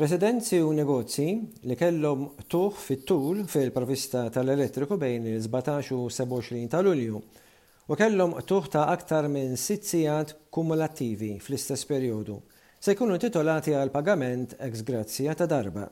Residenzi u negozji li kellhom qtugħ fit-tul fil-provvista tal-elettriku bejn is-sbatax u s-sebgħuxrin ta' Lulju u kellhom qtugħ ta' aktar minn sitt sigħat kumulattivi fl-istess perjodu se jkunu intitolati għall-pagament ex gratia ta' darba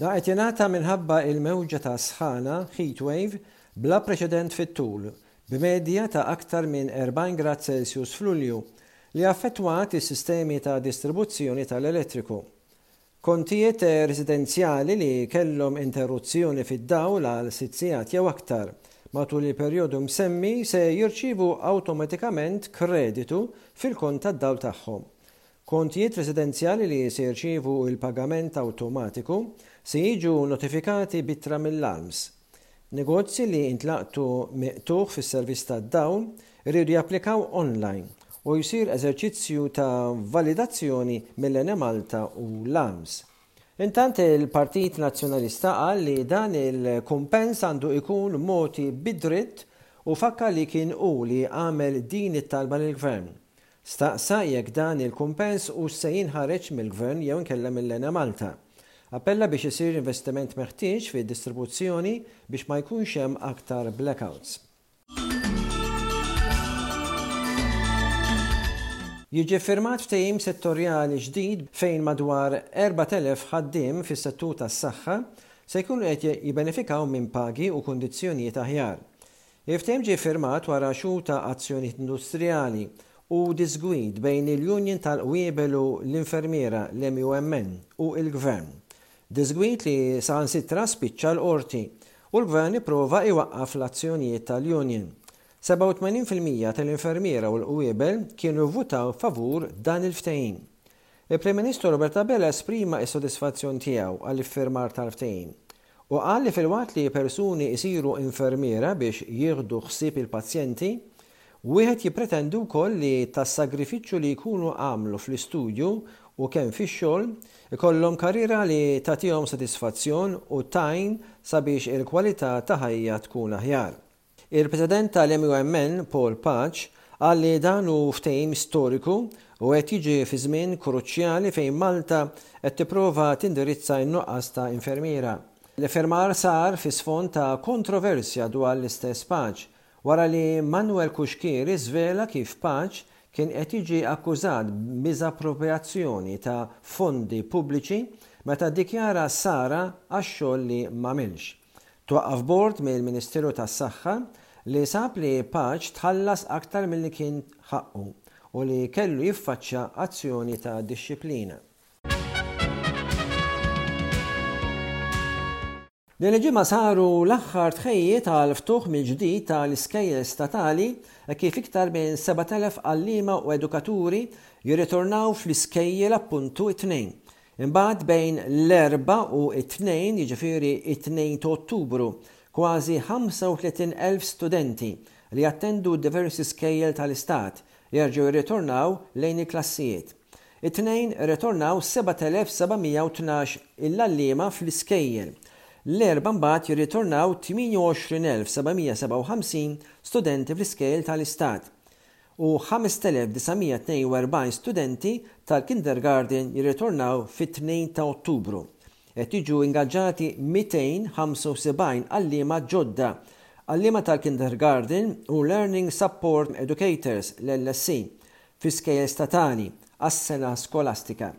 Dan qed jingħata minħabba l-mewġa ta' sħana, heat wave, bla preċedent fit-tul, b'medja ta' aktar minn 40 grad Celsius f'Lulju, li affettwat is-sistemi ta' distribuzzjoni tal-elettriku. Kontijiet residenzjali li kellhom interruzzjoni fid-dawl għal sitt sigħat jew aktar matul il-perjodu msemmi se jirċievu awtomatikament kreditu fil-kont tad-dawl tagħhom. Kontijiet residenzjali li se jirċievu l-pagament awtomatiku se jiġu notifikati b'ittra mill-ALMS. Negozji li intlaqtu miqtugħ fis-servizz tad-dawl iridu japplikaw online u jsir eżerċizzju ta' validazzjoni mill-Enemalta u l-ALMS. Intant il-Partit Nazzjonalista qal li dan il-kumpens għandu ikun mogħti bi dritt u fakkar li kien hu li għamel din it-talba lill-Gvern. Staqsa jekk dan il-kumpens hux se jinħareġ mill-Gvern jew inkella mill-Enemalta. Appella biex isir investiment meħtieġ fid-distribuzzjoni biex ma jkunx hemm aktar blackouts. Jiġi ffirmat ftehim settorjali ġdid fejn madwar 4,000 ħaddiem fis-settur tas-saħħa se jkunu qed jibbenefikaw minn pagi u kundizzjonijiet aħjar. Il-ftehim ġie ffirmat wara xhur ta' azzjonijiet industrijali u diżgwid bejn il-union tal-qwiebel u l-infermiera, l-MUMN, u l-Gvern. Diżgwid li saħansitra spiċċa l-Qorti u l-Gvern ipprova jwaqqaf l-azzjonijiet tal-union. 87 fil-mija tal-infermiera u l-qwiebel kienu vvutaw favur dan il-ftehim. Il-Prim Ministru Robert Abela esprima s-sodisfazzjon tiegħu għall-iffirmar tal-ftehim Hu qal li filwaqt li persuni jsiru infermiera biex jieħdu ħsieb il-pazjenti, wieħed jippretendi wkoll li tas-sagrifiċċju li jkunu għamlu fl-istudju u kemm fix-xogħol, ikollhom karriera li tagħtihom sodisfazzjon u tgħin sabiex il-kwalità ta' ħajja tkun aħjar. Il-President tal-MUMN, Paul Pace, qal li dan hu ftehim storiku u qed jiġi fi żmien kruċjali fejn Malta qed tipprova tindirizza n-nuqqas ta' infermiera. L-iffirmar sar fi sfond ta' kontroversja dwar l-istess Pace, wara li Manuel Cuschieri żvela kif Pace kien qed jiġi akkużat b'iżapproprjazzjoni ta' fondi pubbliċi meta ddikjara ħsara għax-xogħol li m'għamilx. Twaqqaf bord mill-Ministeru tas-Saħħa li sab li Paċ tħallas aktar milli kien ħaqqu u li kellu jiffaċċja azzjoni ta' dixxiplina. Din il-ġimgħa saru l-aħħar tħejjiet għall-ftuħ mill-ġdid tal-iskejjel statali hekk kif iktar minn 7,000 għalliema u edukaturi jirritornaw fl-iskejjel appuntu t-Tnejn. Imbagħad bejn l-Erbgħa u t-Tnejn, jiġifieri t-Tnejn ta' Ottubru, kważi 35 elf studenti li jattendu diversi skejjel tal-Istat jerġgħu jirritornaw lejn il-klassijiet. It-Tnejn irritornaw 7,712 il-għalliema fl-iskejjel. L-Erbgħa mbagħad jirritornaw 28,757 studenti fl-iskejjel tal-Istat. u 5,942 studenti tal-kindergarten jirritornaw fit-Tnejn ta' Ottubru. Qed jiġu ingaġġati 275 għalliema ġodda, għalliema tal-kindergarten u Learning Support Educators, LSE, fi skejjel statali, għas-sena skolastika.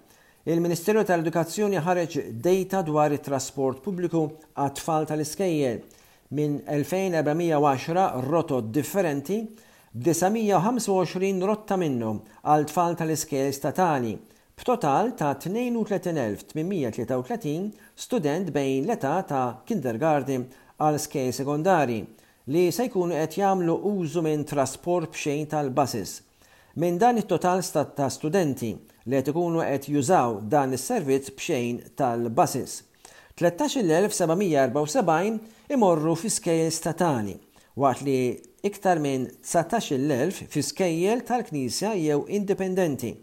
Il-Ministeru tal-Edukazzjoni ħareġ dejta dwar it-trasport pubbliku għat-tfal tal-iskejjel, minn 2,410 rotot differenti, b'925 rotta minnhom għal tfal tal-iskejjel statali, b'total ta' 32,833 student bejn l-età ta' kindergarten għal skejjel sekondarji li se jkunu qed jagħmlu użu minn trasport b'xejn tal-buses. Minn dan it-total ta' studenti li qed ikunu qed jużaw dan is-servizz b'xejn tal-buses, 13,774 imorru fi skejjel statali, waqt li iktar minn 19,000 fi skejjel tal-Knisja jew indipendenti.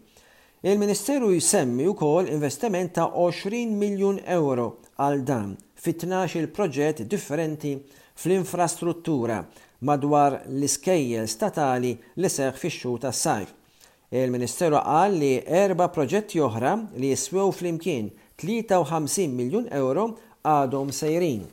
Il-Ministeru jsemmi wkoll investiment ta' 20 miljun ewro għal dan fi tnax-il proġett differenti fl-infrastruttura madwar l-iskejjel statali li seħħ fix-xhur tas-sajf. Il-Ministeru qal li erba' proġetti oħra li jiswew flimkien 53 miljun ewro għadhom sejrin.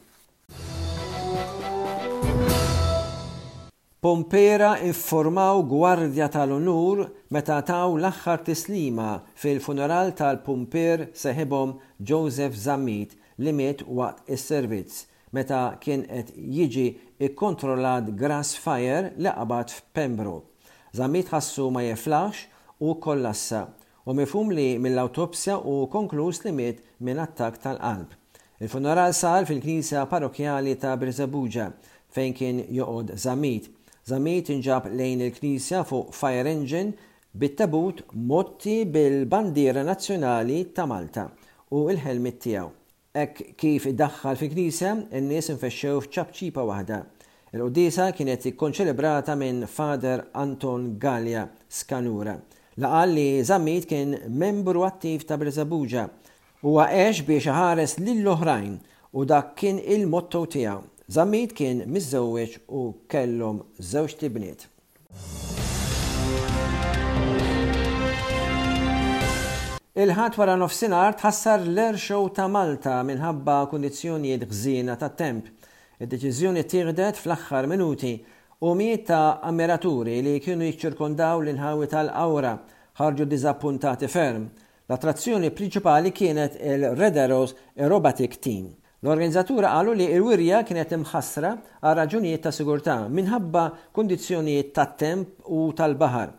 Pompera ffurmaw gwardja tal-unur meta taw l-aħħar tislima fil-funeral tal-pumpier seħibhom Joseph Zammit li miet waqt is-servizz meta kien qed jiġi kkontrollat grass fire li qabad f'Pembroke. Zammit ħassu ma jeflaħx u kkollassa, u mifhum li mill-awtopsja hu konkluż li miet minn attakk tal-qalb. Il-funeral sar fil-knisja parrokkjali ta' Birżebbuġa, fejn kien joqgħod Zammit. Zammit inġab lejn il-knisja fuq fire engine bit-tebut mgħotti bil-bandiera nazzjonali ta' Malta u l-ħelmiet tiegħu. Hekk kif daħħal fil-knisja, in-nies infexxew f'ċapċipa waħda. Il-quddiesa kienet ikkonċelebrata minn Father Anton Galea Scanura, li qal li Zammit kien membru attiv ta' Birżebbuġa. Huwa għex biex iħares lill-oħrajn u dak kien il-motto tiegħu. Zammit kien miżżewweġ u kellhom żewġt ibniet. Il-Ħadd waranofsinhar tħassar l-Air Show ta' Malta minħabba kundizzjonijiet ħżiena tat-temp. Id-deċiżjoni ttieħdet fl-aħħar minuti u mijiet ta' ammiraturi li kienu jiċċirkondaw l-inħawi tal-Qawra ħarġu diżappuntati ferm. L-attrazzjoni prinċipali kienet il-Red Arrows Aerobatic Team. L-organizzaturi qalu li l-wirja kienet imħassra għal raġunijiet ta' sigurtà minħabba kundizzjonijiet tat-temp u tal-baħar.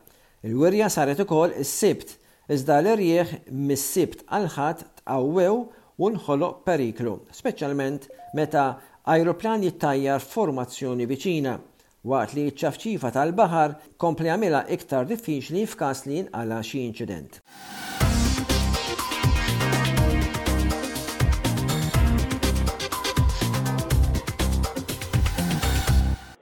Il-wirja saret ukoll is-Sibt, iżda l-irjieħ mis-Sibt għall-Ħadd tqawwew u nħoloq periklu, speċjalment meta ajruplan jittajjar f'formazzjoni viċina, waqt li ċ-ċafċifa tal-baħar kompli għamilha iktar diffiċli f'każ li jinqala' xi inċident.